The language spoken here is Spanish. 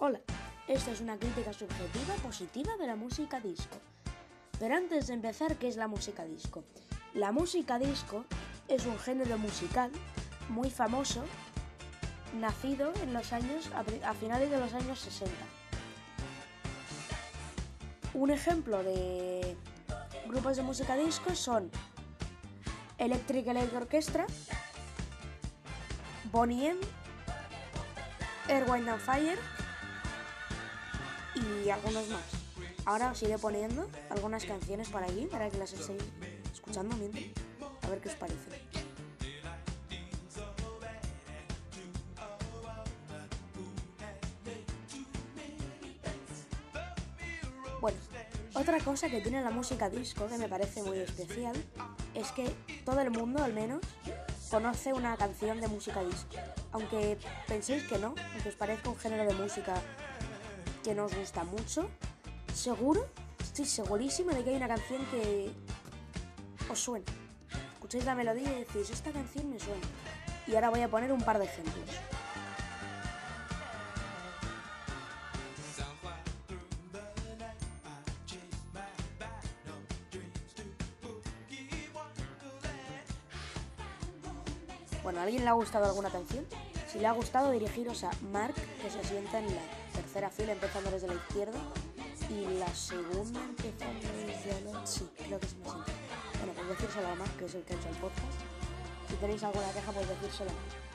Hola, esta es una crítica subjetiva positiva de la música disco. Pero antes de empezar, ¿qué es la música disco? La música disco es un género musical muy famoso, nacido en los años a finales de los años 60. Un ejemplo de grupos de música disco son Electric Light Orchestra, Bonnie M, Air, Wind and Fire y algunos más. Ahora os iré poniendo algunas canciones para aquí, para que las estéis escuchando mientras. A ver qué os parece. Bueno, otra cosa que tiene la música disco que me parece muy especial es que todo el mundo, al menos, conoce una canción de música disco. Aunque penséis que no, aunque os parezca un género de música que nos gusta mucho, seguro, estoy segurísima de que hay una canción que os suena. Escucháis la melodía y decís, esta canción me suena. Y ahora voy a poner un par de ejemplos. Bueno, ¿a alguien le ha gustado alguna canción? Si le ha gustado, dirigiros a Mark, que se sienta en la tercera fila, empezando desde la izquierda, y la segunda empezando desde la... Sí, creo que me sienta. Bueno, pues decírselo a Mark, que es el que ha hecho el podcast. Si tenéis alguna queja, pues decírselo a Mark.